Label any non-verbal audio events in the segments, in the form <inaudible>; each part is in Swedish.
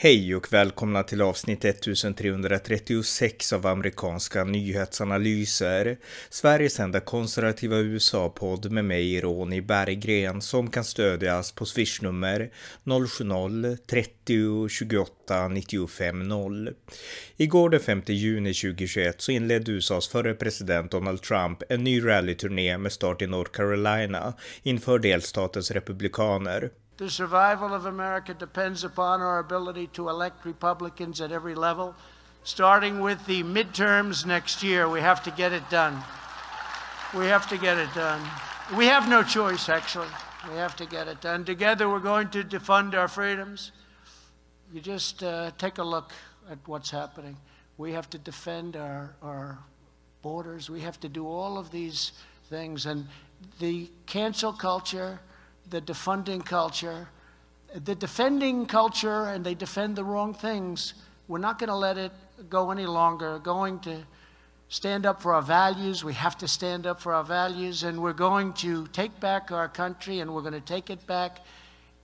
Hej och välkomna till avsnitt 1336 av amerikanska nyhetsanalyser. Sveriges enda konservativa USA-podd med mig, Ronny Berggren, som kan stödjas på swishnummer 070-30 28 95 0. Igår den 5 juni 2021 så inledde USAs förre president Donald Trump en ny rallyturné med start i North Carolina inför delstatens republikaner. The survival of America depends upon our ability to elect Republicans at every level. Starting with the midterms next year, we have to get it done. We have to get it done. We have no choice, actually. We have to get it done. Together, we're going to defend our freedoms. You just uh, take a look at what's happening. We have to defend our, our borders. We have to do all of these things. And the cancel culture, the defunding culture, the defending culture, and they defend the wrong things. We're not going to let it go any longer. Going to stand up for our values. We have to stand up for our values, and we're going to take back our country, and we're going to take it back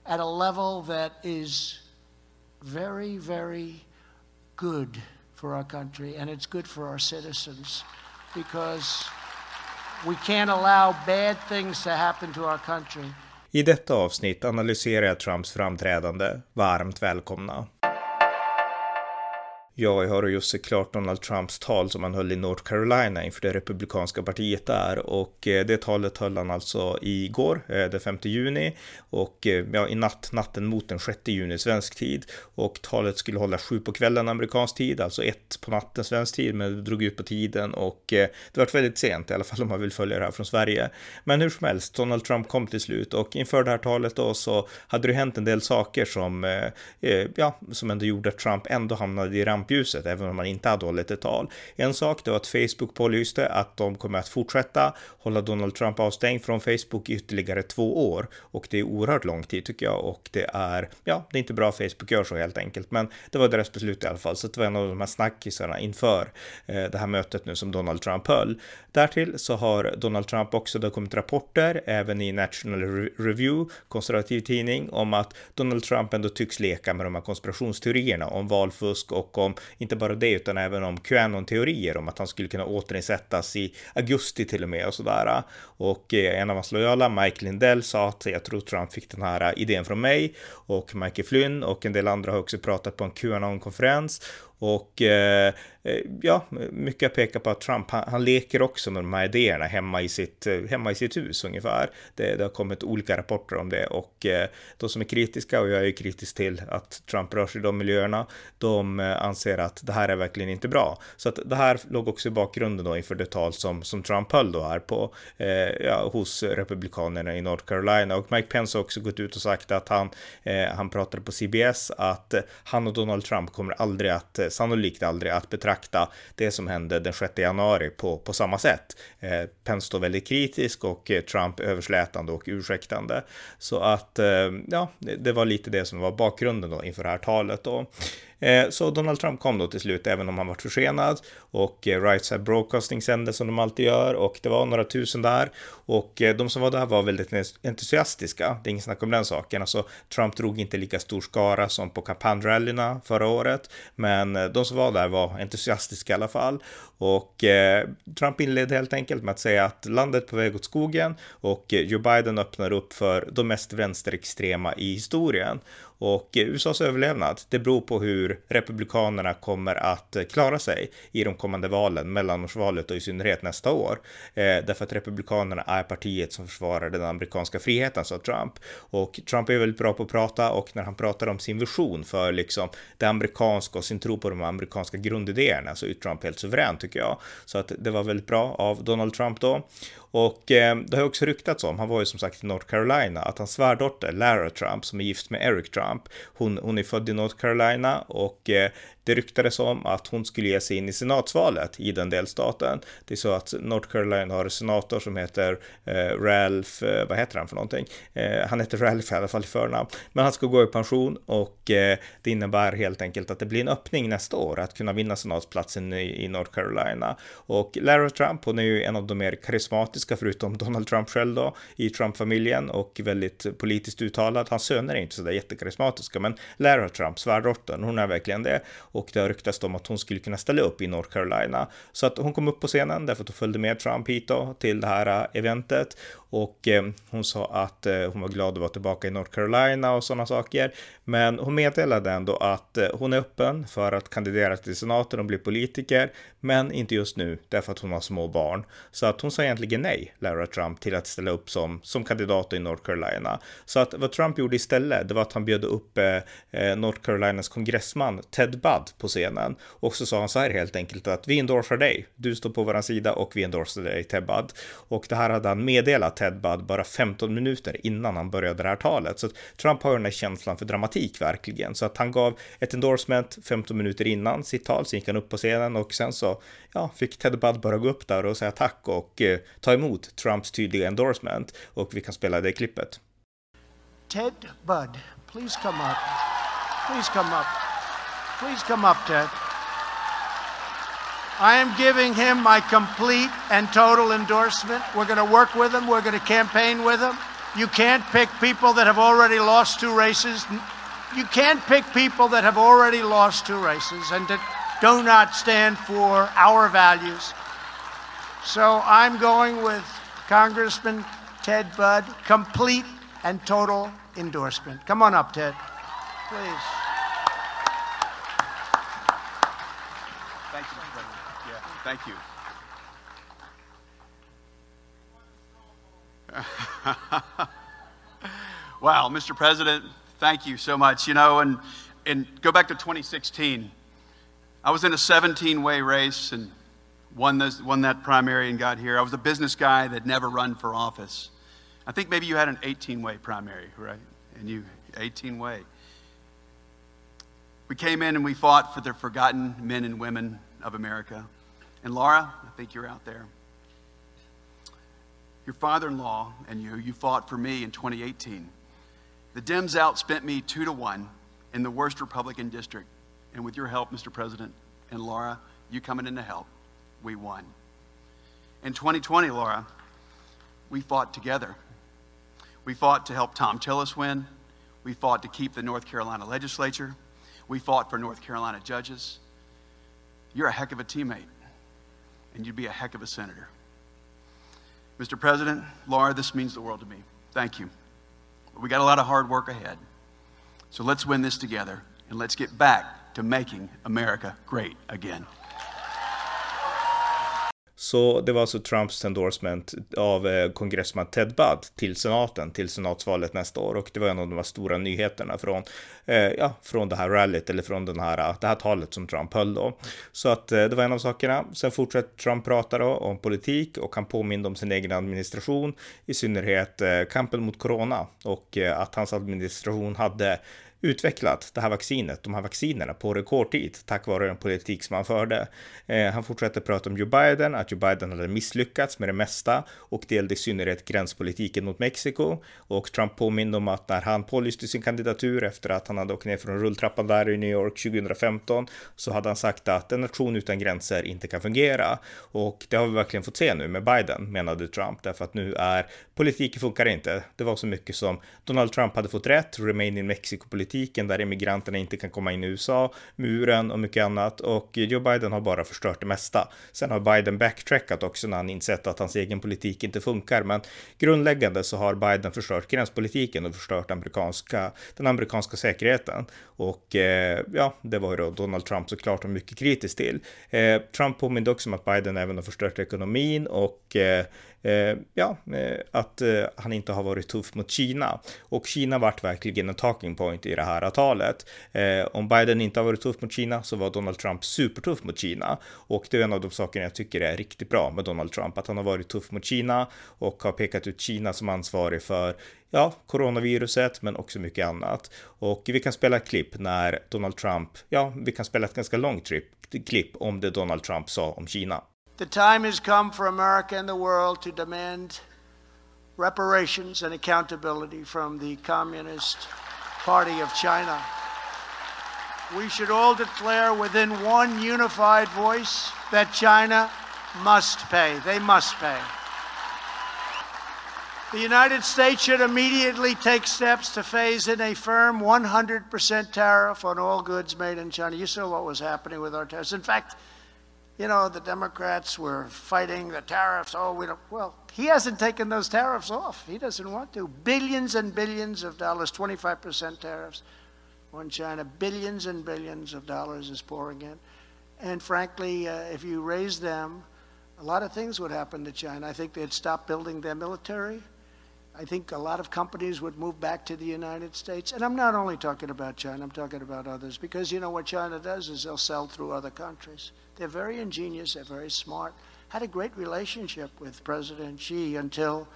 at a level that is very, very good for our country, and it's good for our citizens because we can't allow bad things to happen to our country. I detta avsnitt analyserar jag Trumps framträdande. Varmt välkomna! Ja, jag har just sett klart Donald Trumps tal som han höll i North Carolina inför det republikanska partiet där. Och eh, det talet höll han alltså igår, eh, den 5 juni. Och eh, ja, i natt, natten mot den 6 juni svensk tid. Och talet skulle hålla sju på kvällen amerikansk tid, alltså ett på natten svensk tid, men det drog ut på tiden. Och det var väldigt sent, i alla fall om man vill följa det här från Sverige. Men hur som helst, Donald Trump kom till slut. Och inför det här talet då så hade det hänt en del saker som, ja, som ändå gjorde att Trump ändå hamnade i ramp rampljuset, även om man inte hade hållit ett tal. En sak var att Facebook pålyste att de kommer att fortsätta hålla Donald Trump avstängd från Facebook i ytterligare två år och det är oerhört lång tid tycker jag och det är, ja, det är inte bra Facebook gör så helt enkelt, men det var deras beslut i alla fall, så det var en av de här snackisarna inför eh, det här mötet nu som Donald Trump höll. Därtill så har Donald Trump också, det har kommit rapporter, även i National Review, konservativ tidning, om att Donald Trump ändå tycks leka med de här konspirationsteorierna om valfusk och om inte bara det utan även om Qanon-teorier om att han skulle kunna återinsättas i augusti till och med och sådär. Och eh, en av hans lojala, Mike Lindell, sa att jag tror Trump fick den här eh, idén från mig och Michael Flynn och en del andra har också pratat på en Qanon-konferens och Eh, Eh, ja, mycket pekar på att Trump, han, han, leker också med de här idéerna hemma i sitt, eh, hemma i sitt hus ungefär. Det, det har kommit olika rapporter om det och eh, de som är kritiska, och jag är ju kritisk till att Trump rör sig i de miljöerna, de anser att det här är verkligen inte bra. Så att det här låg också i bakgrunden då inför det tal som, som Trump höll då här på, eh, ja, hos republikanerna i North Carolina och Mike Pence har också gått ut och sagt att han, eh, han pratade på CBS att han och Donald Trump kommer aldrig att, sannolikt aldrig att betrakta betrakta det som hände den 6 januari på, på samma sätt. Eh, Pence står väldigt kritisk och eh, Trump överslätande och ursäktande. Så att eh, ja, det var lite det som var bakgrunden då inför det här talet då. Eh, så Donald Trump kom då till slut, även om han var försenad. Och eh, Right Side Broadcasting sände som de alltid gör och det var några tusen där. Och eh, de som var där var väldigt entusiastiska, det är inget snack om den saken. Alltså, Trump drog inte lika stor skara som på kampanjrallyna förra året, men eh, de som var där var entusiastiska i alla fall. Och eh, Trump inledde helt enkelt med att säga att landet är på väg åt skogen och Joe Biden öppnar upp för de mest vänsterextrema i historien. Och USAs överlevnad, det beror på hur republikanerna kommer att klara sig i de kommande valen, mellanårsvalet och i synnerhet nästa år. Eh, därför att republikanerna är partiet som försvarar den amerikanska friheten, sa Trump. Och Trump är väldigt bra på att prata och när han pratar om sin vision för liksom det amerikanska och sin tro på de amerikanska grundidéerna så är Trump helt suveränt tycker jag. Så att det var väldigt bra av Donald Trump då. Och eh, det har också ryktats om, han var ju som sagt i North Carolina, att hans svärdotter Lara Trump, som är gift med Eric Trump, hon, hon är född i North Carolina och eh, det ryktades om att hon skulle ge sig in i senatsvalet i den delstaten. Det är så att North Carolina har en senator som heter eh, Ralph, eh, vad heter han för någonting? Eh, han heter Ralph i alla fall i förnamn, men han ska gå i pension och eh, det innebär helt enkelt att det blir en öppning nästa år att kunna vinna senatsplatsen i, i North Carolina. Och Lara Trump, hon är ju en av de mer karismatiska förutom Donald Trump själv då i Trump-familjen och väldigt politiskt uttalad. Hans söner är inte sådär jättekarismatiska, men Lara Trump, svärdottern, hon är verkligen det. Och det har ryktats om att hon skulle kunna ställa upp i North Carolina. Så att hon kom upp på scenen därför att hon följde med Trump hit då till det här äh, eventet och eh, hon sa att eh, hon var glad att vara tillbaka i North Carolina och sådana saker. Men hon meddelade ändå att eh, hon är öppen för att kandidera till senaten och bli politiker, men inte just nu därför att hon har små barn. Så att hon sa egentligen nej, Lara Trump, till att ställa upp som, som kandidat i North Carolina. Så att vad Trump gjorde istället, det var att han bjöd upp eh, North Carolinas kongressman Ted Budd på scenen och så sa han så här helt enkelt att vi endorsar dig. Du står på vår sida och vi endorsar dig Ted Budd. Och det här hade han meddelat Ted Budd bara 15 minuter innan han började det här talet. Så Trump har den här känslan för dramatik verkligen. Så att han gav ett endorsement 15 minuter innan sitt tal, så gick han upp på scenen och sen så ja, fick Ted Budd bara gå upp där och säga tack och eh, ta emot Trumps tydliga endorsement. Och vi kan spela det klippet. Ted Budd, please come up. Please come up. Please come up, Ted. I am giving him my complete and total endorsement. We're going to work with him. We're going to campaign with him. You can't pick people that have already lost two races. You can't pick people that have already lost two races and that do not stand for our values. So I'm going with Congressman Ted Budd, complete and total endorsement. Come on up, Ted, please. Thank you. Yeah, thank you. <laughs> wow, Mr. President, thank you so much. You know, and, and go back to 2016. I was in a 17 way race and won, this, won that primary and got here. I was a business guy that never run for office. I think maybe you had an 18 way primary, right? And you, 18 way. We came in and we fought for the forgotten men and women of America. And Laura, I think you're out there. Your father in law and you, you fought for me in 2018. The Dems outspent me two to one in the worst Republican district. And with your help, Mr. President, and Laura, you coming in to help, we won. In 2020, Laura, we fought together. We fought to help Tom Tillis win. We fought to keep the North Carolina legislature. We fought for North Carolina judges. You're a heck of a teammate and you'd be a heck of a senator. Mr. President, Laura, this means the world to me. Thank you. We got a lot of hard work ahead. So let's win this together and let's get back to making America great again. Så det var alltså Trumps endorsement av eh, kongressman Ted Budd till senaten, till senatsvalet nästa år. Och det var en av de stora nyheterna från, eh, ja, från det här rallyt eller från den här, det här talet som Trump höll då. Så att eh, det var en av sakerna. Sen fortsätter Trump prata då om politik och han påminde om sin egen administration, i synnerhet eh, kampen mot corona och eh, att hans administration hade utvecklat det här vaccinet, de här vaccinerna på rekordtid tack vare den politik som han förde. Eh, han fortsätter prata om Joe Biden, att Joe Biden hade misslyckats med det mesta och det gällde i synnerhet gränspolitiken mot Mexiko. Och Trump påminde om att när han pålyste sin kandidatur efter att han hade åkt ner från rulltrappan där i New York 2015 så hade han sagt att en nation utan gränser inte kan fungera. Och det har vi verkligen fått se nu med Biden, menade Trump, därför att nu är politiken funkar inte. Det var så mycket som Donald Trump hade fått rätt, Remain in Mexico-politik politiken där immigranterna inte kan komma in i USA, muren och mycket annat. Och Joe Biden har bara förstört det mesta. Sen har Biden backtrackat också när han insett att hans egen politik inte funkar. Men grundläggande så har Biden förstört gränspolitiken och förstört amerikanska, den amerikanska säkerheten. Och eh, ja, det var ju då Donald Trump såklart mycket kritisk till. Eh, Trump påminde också om att Biden även har förstört ekonomin och Eh, Eh, ja, eh, att eh, han inte har varit tuff mot Kina. Och Kina vart verkligen en talking point i det här talet. Eh, om Biden inte har varit tuff mot Kina så var Donald Trump supertuff mot Kina. Och det är en av de sakerna jag tycker är riktigt bra med Donald Trump, att han har varit tuff mot Kina och har pekat ut Kina som ansvarig för ja, coronaviruset, men också mycket annat. Och vi kan spela ett klipp när Donald Trump, ja, vi kan spela ett ganska långt klipp om det Donald Trump sa om Kina. The time has come for America and the world to demand reparations and accountability from the Communist Party of China. We should all declare within one unified voice that China must pay. They must pay. The United States should immediately take steps to phase in a firm 100% tariff on all goods made in China. You saw what was happening with our tariffs. In fact, you know, the Democrats were fighting the tariffs. Oh, we don't. Well, he hasn't taken those tariffs off. He doesn't want to. Billions and billions of dollars, 25% tariffs on China. Billions and billions of dollars is pouring in. And frankly, uh, if you raise them, a lot of things would happen to China. I think they'd stop building their military. I think a lot of companies would move back to the United States. And I'm not only talking about China, I'm talking about others. Because you know what China does is they'll sell through other countries. They're very ingenious, they're very smart. Had a great relationship with President Xi until,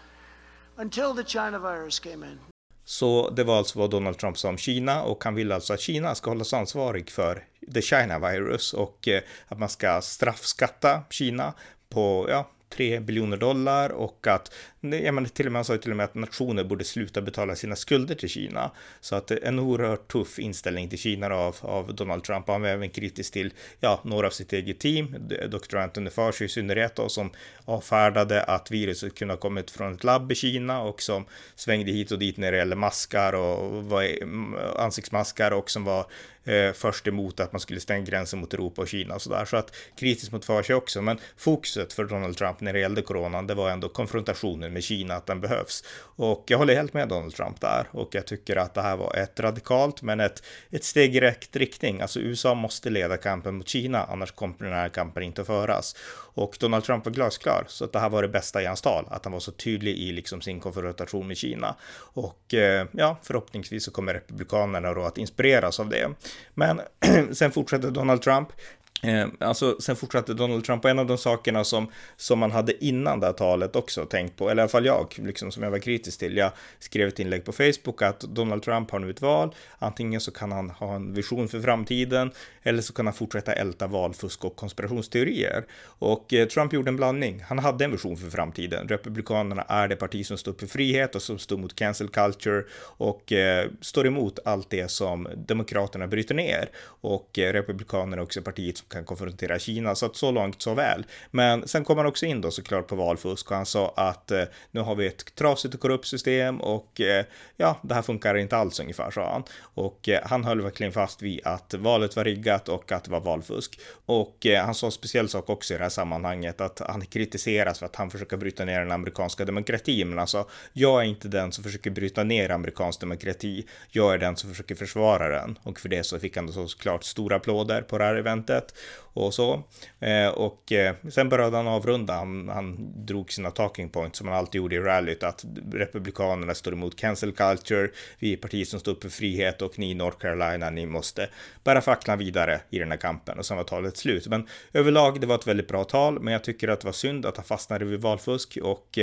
until the China virus came in. Så det var alltså vad Donald Trump sa om Kina och han vill alltså att Kina ska hållas ansvarig för the China virus och eh, att man ska straffskatta Kina på, ja, 3 biljoner dollar och att, ja, men till och med, han sa till och med att nationer borde sluta betala sina skulder till Kina. Så att en oerhört tuff inställning till Kina av, av Donald Trump. Han var även kritisk till, ja, några av sitt eget team, Dr. Anthony Fauci i synnerhet då, som avfärdade att viruset kunde ha kommit från ett labb i Kina och som svängde hit och dit när det gäller maskar och var, ansiktsmaskar och som var eh, först emot att man skulle stänga gränsen mot Europa och Kina och sådär. Så att kritiskt mot för sig också. Men fokuset för Donald Trump när det gällde coronan, det var ändå konfrontationen med Kina, att den behövs. Och jag håller helt med Donald Trump där och jag tycker att det här var ett radikalt, men ett, ett steg i rätt riktning. Alltså USA måste leda kampen mot Kina, annars kommer den här kampen inte att föras. Och Donald Trump var glasklar, så att det här var det bästa i hans tal, att han var så tydlig i liksom sin konfrontation med Kina. Och eh, ja, förhoppningsvis så kommer republikanerna då att inspireras av det. Men <clears throat> sen fortsätter Donald Trump. Eh, alltså, sen fortsatte Donald Trump och en av de sakerna som, som man hade innan det här talet också tänkt på, eller i alla fall jag, liksom som jag var kritisk till. Jag skrev ett inlägg på Facebook att Donald Trump har nu ett val. Antingen så kan han ha en vision för framtiden eller så kan han fortsätta älta valfusk och konspirationsteorier. Och eh, Trump gjorde en blandning. Han hade en vision för framtiden. Republikanerna är det parti som står upp för frihet och som står mot cancel culture och eh, står emot allt det som demokraterna bryter ner. Och eh, republikanerna är också partiet som kan konfrontera Kina, så att så långt så väl. Men sen kom han också in då såklart på valfusk och han sa att eh, nu har vi ett trasigt och korrupt system och eh, ja, det här funkar inte alls ungefär, sa han. Och eh, han höll verkligen fast vid att valet var riggat och att det var valfusk. Och eh, han sa en speciell sak också i det här sammanhanget, att han kritiseras för att han försöker bryta ner den amerikanska demokratin. Men alltså, jag är inte den som försöker bryta ner amerikansk demokrati. Jag är den som försöker försvara den. Och för det så fick han då såklart stora applåder på det här eventet och så. Eh, och eh, sen började han avrunda. Han, han drog sina talking points som han alltid gjorde i rallyt, att republikanerna står emot cancel culture, vi är partiet som står upp för frihet och ni i North Carolina, ni måste bära facklan vidare i den här kampen. Och sen var talet slut. Men överlag, det var ett väldigt bra tal, men jag tycker att det var synd att han fastnade vid valfusk och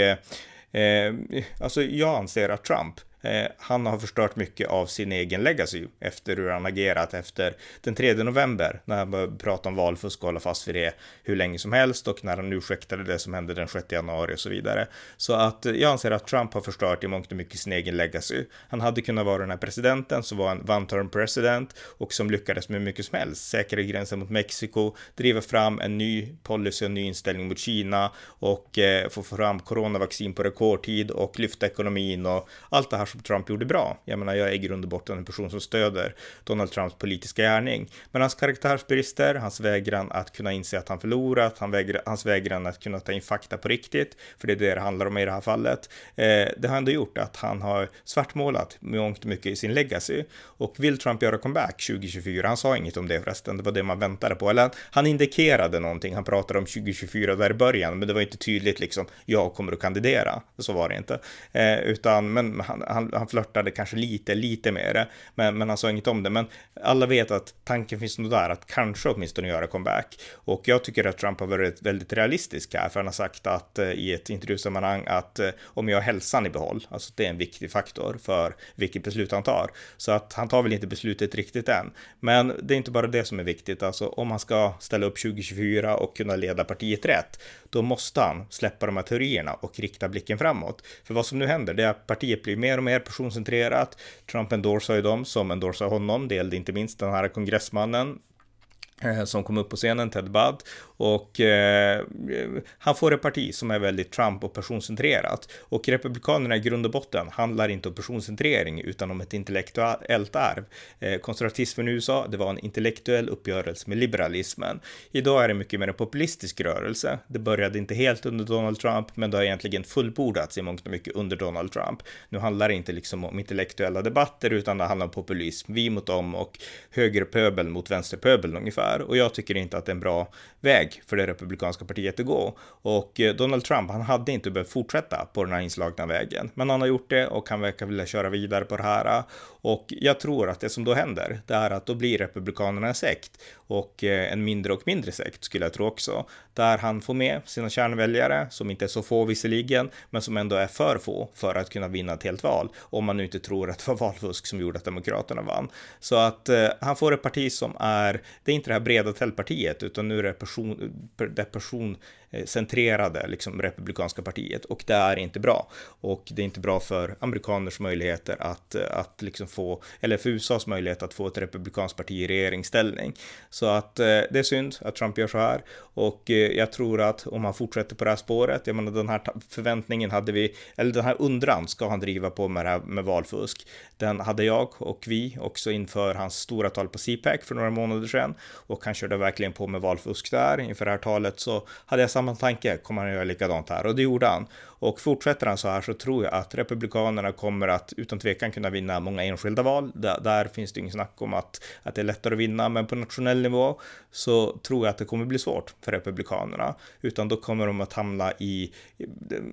Eh, eh alltså jag anser att Trump Eh, han har förstört mycket av sin egen legacy efter hur han agerat efter den 3 november när han började prata om valfusk och hålla fast vid det hur länge som helst och när han ursäktade det som hände den 6 januari och så vidare. Så att eh, jag anser att Trump har förstört i mångt och mycket sin egen legacy. Han hade kunnat vara den här presidenten som var en one-term president och som lyckades med mycket som helst. Säkra gränsen mot Mexiko, driva fram en ny policy, en ny inställning mot Kina och eh, få fram coronavaccin på rekordtid och lyfta ekonomin och allt det här som Trump gjorde bra. Jag menar, jag är i grund och botten en person som stöder Donald Trumps politiska gärning. Men hans karaktärsbrister, hans vägran att kunna inse att han förlorat, han hans vägran att kunna ta in fakta på riktigt, för det är det det handlar om i det här fallet, eh, det har ändå gjort att han har svartmålat mångt och mycket i sin legacy. Och vill Trump göra comeback 2024? Han sa inget om det förresten, det var det man väntade på. Eller han indikerade någonting, han pratade om 2024 där i början, men det var inte tydligt liksom, jag kommer att kandidera. Så var det inte. Eh, utan, men han, han han, flörtade kanske lite, lite med det, men, men han sa inget om det. Men alla vet att tanken finns nog där att kanske åtminstone göra comeback. Och jag tycker att Trump har varit väldigt realistisk här, för han har sagt att eh, i ett intervjusammanhang att eh, om jag har hälsan i behåll, alltså det är en viktig faktor för vilket beslut han tar. Så att han tar väl inte beslutet riktigt än. Men det är inte bara det som är viktigt, alltså om han ska ställa upp 2024 och kunna leda partiet rätt, då måste han släppa de här teorierna och rikta blicken framåt. För vad som nu händer, det är att partiet blir mer och mer personcentrerat. Trump endorsar ju dem som endorsar honom. Det gällde inte minst den här kongressmannen Eh, som kom upp på scenen, Ted Budd. Och eh, han får ett parti som är väldigt Trump och personcentrerat. Och Republikanerna i grund och botten handlar inte om personcentrering utan om ett intellektuellt arv. Eh, konservatismen i USA, det var en intellektuell uppgörelse med liberalismen. Idag är det mycket mer en populistisk rörelse. Det började inte helt under Donald Trump, men det har egentligen fullbordats i mångt och mycket under Donald Trump. Nu handlar det inte liksom om intellektuella debatter, utan det handlar om populism, vi mot dem och högerpöbel mot vänsterpöbel ungefär här och jag tycker inte att det är en bra väg för det republikanska partiet att gå. Och eh, Donald Trump, han hade inte behövt fortsätta på den här inslagna vägen, men han har gjort det och han verkar vilja köra vidare på det här. Och jag tror att det som då händer, det är att då blir republikanerna en sekt och eh, en mindre och mindre sekt skulle jag tro också, där han får med sina kärnväljare som inte är så få visserligen, men som ändå är för få för att kunna vinna ett helt val. Om man nu inte tror att det var valfusk som gjorde att Demokraterna vann. Så att eh, han får ett parti som är, det är inte det här breda tältpartiet, utan nu är det person, det personcentrerade liksom republikanska partiet och det är inte bra. Och det är inte bra för amerikaners möjligheter att, att liksom få, eller för USAs möjlighet att få ett republikanskt parti i regeringsställning. Så att eh, det är synd att Trump gör så här och eh, jag tror att om han fortsätter på det här spåret, jag menar den här förväntningen hade vi, eller den här undran ska han driva på med det här med valfusk. Den hade jag och vi också inför hans stora tal på CPAC för några månader sedan och han körde verkligen på med valfusk där. Inför det här talet så hade jag samma tanke, kommer han göra likadant här? Och det gjorde han. Och fortsätter han så här så tror jag att Republikanerna kommer att utan tvekan kunna vinna många enskilda val. Där, där finns det ingen snack om att, att det är lättare att vinna, men på nationell nivå så tror jag att det kommer bli svårt för Republikanerna. Utan då kommer de att hamna i,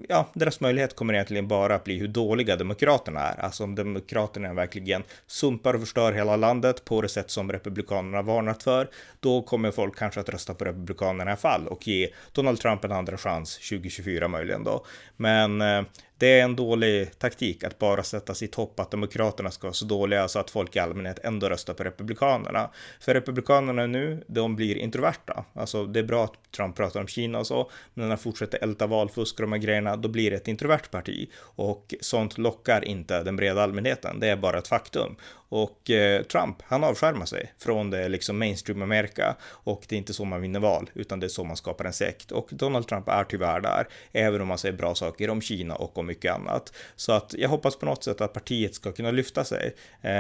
ja, deras möjlighet kommer egentligen bara att bli hur dåliga Demokraterna är. Alltså om Demokraterna verkligen sumpar och förstör hela landet på det sätt som Republikanerna varnat för, då kommer folk kanske att rösta på Republikanerna i alla fall och ge Donald Trump en andra chans 2024 möjligen då. Men eh, det är en dålig taktik att bara sätta sitt hopp att Demokraterna ska vara så dåliga så att folk i allmänhet ändå röstar på Republikanerna. För Republikanerna nu, de blir introverta. Alltså det är bra att Trump pratar om Kina och så, men när han fortsätter älta valfusk och de här grejerna, då blir det ett introvert parti. Och sånt lockar inte den breda allmänheten, det är bara ett faktum. Och eh, Trump, han avskärmar sig från det liksom mainstream Amerika och det är inte så man vinner val, utan det är så man skapar en sekt. Och Donald Trump är tyvärr där, även om man säger bra saker om Kina och om mycket annat. Så att jag hoppas på något sätt att partiet ska kunna lyfta sig. Eh,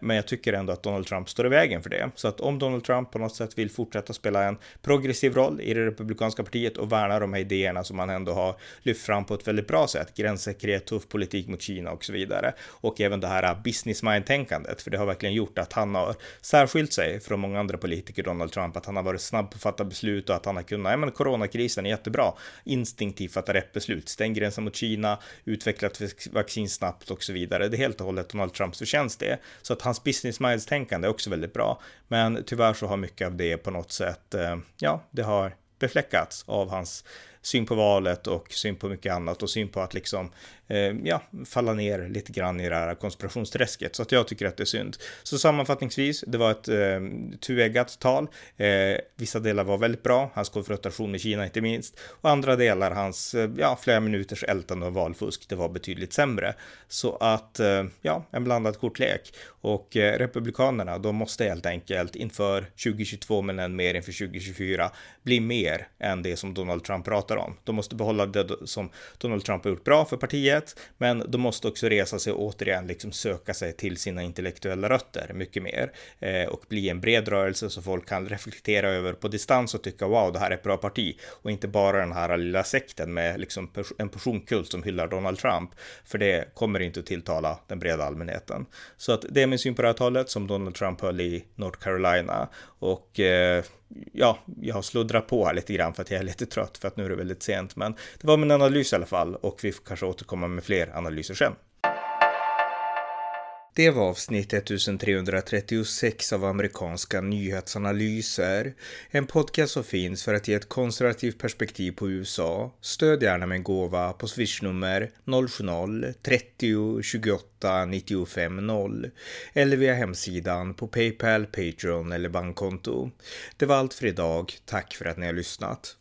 men jag tycker ändå att Donald Trump står i vägen för det. Så att om Donald Trump på något sätt vill fortsätta spela en progressiv roll i det republikanska partiet och värna de här idéerna som man ändå har lyft fram på ett väldigt bra sätt, gränssäkerhet, tuff politik mot Kina och så vidare. Och även det här business mind-tänkandet, för det har verkligen gjort att han har särskilt sig från många andra politiker, Donald Trump, att han har varit snabb på att fatta beslut och att han har kunnat, ja men coronakrisen är jättebra, instinktivt fatta rätt beslut, stäng gränsen mot Kina, utvecklat vaccin snabbt och så vidare. Det är helt och hållet Donald Trumps förtjänst det. Så att hans business minds tänkande är också väldigt bra. Men tyvärr så har mycket av det på något sätt, eh, ja, det har befläckats av hans syn på valet och syn på mycket annat och syn på att liksom eh, ja, falla ner lite grann i det här konspirationsträsket. Så att jag tycker att det är synd. Så sammanfattningsvis, det var ett eh, tueggat tal. Eh, vissa delar var väldigt bra, hans konfrontation med Kina inte minst, och andra delar, hans eh, ja, flera minuters ältande av valfusk, det var betydligt sämre. Så att, eh, ja, en blandad kortlek. Och eh, Republikanerna, de måste helt enkelt inför 2022, men än mer inför 2024, bli mer än det som Donald Trump pratar om. De måste behålla det som Donald Trump har gjort bra för partiet, men de måste också resa sig och återigen liksom söka sig till sina intellektuella rötter mycket mer eh, och bli en bred rörelse så folk kan reflektera över på distans och tycka wow, det här är ett bra parti och inte bara den här lilla sekten med liksom en personkult som hyllar Donald Trump, för det kommer inte att tilltala den breda allmänheten. Så att det är min syn på det här talet som Donald Trump höll i North Carolina och eh, ja, jag har sluddrat på här lite grann för att jag är lite trött för att nu är det väldigt sent. Men det var min analys i alla fall och vi får kanske återkomma med fler analyser sen. Det var avsnitt 1336 av amerikanska nyhetsanalyser. En podcast som finns för att ge ett konservativt perspektiv på USA. Stöd gärna med en gåva på swishnummer 070-30 28 95 0 eller via hemsidan på Paypal, Patreon eller bankkonto. Det var allt för idag. Tack för att ni har lyssnat.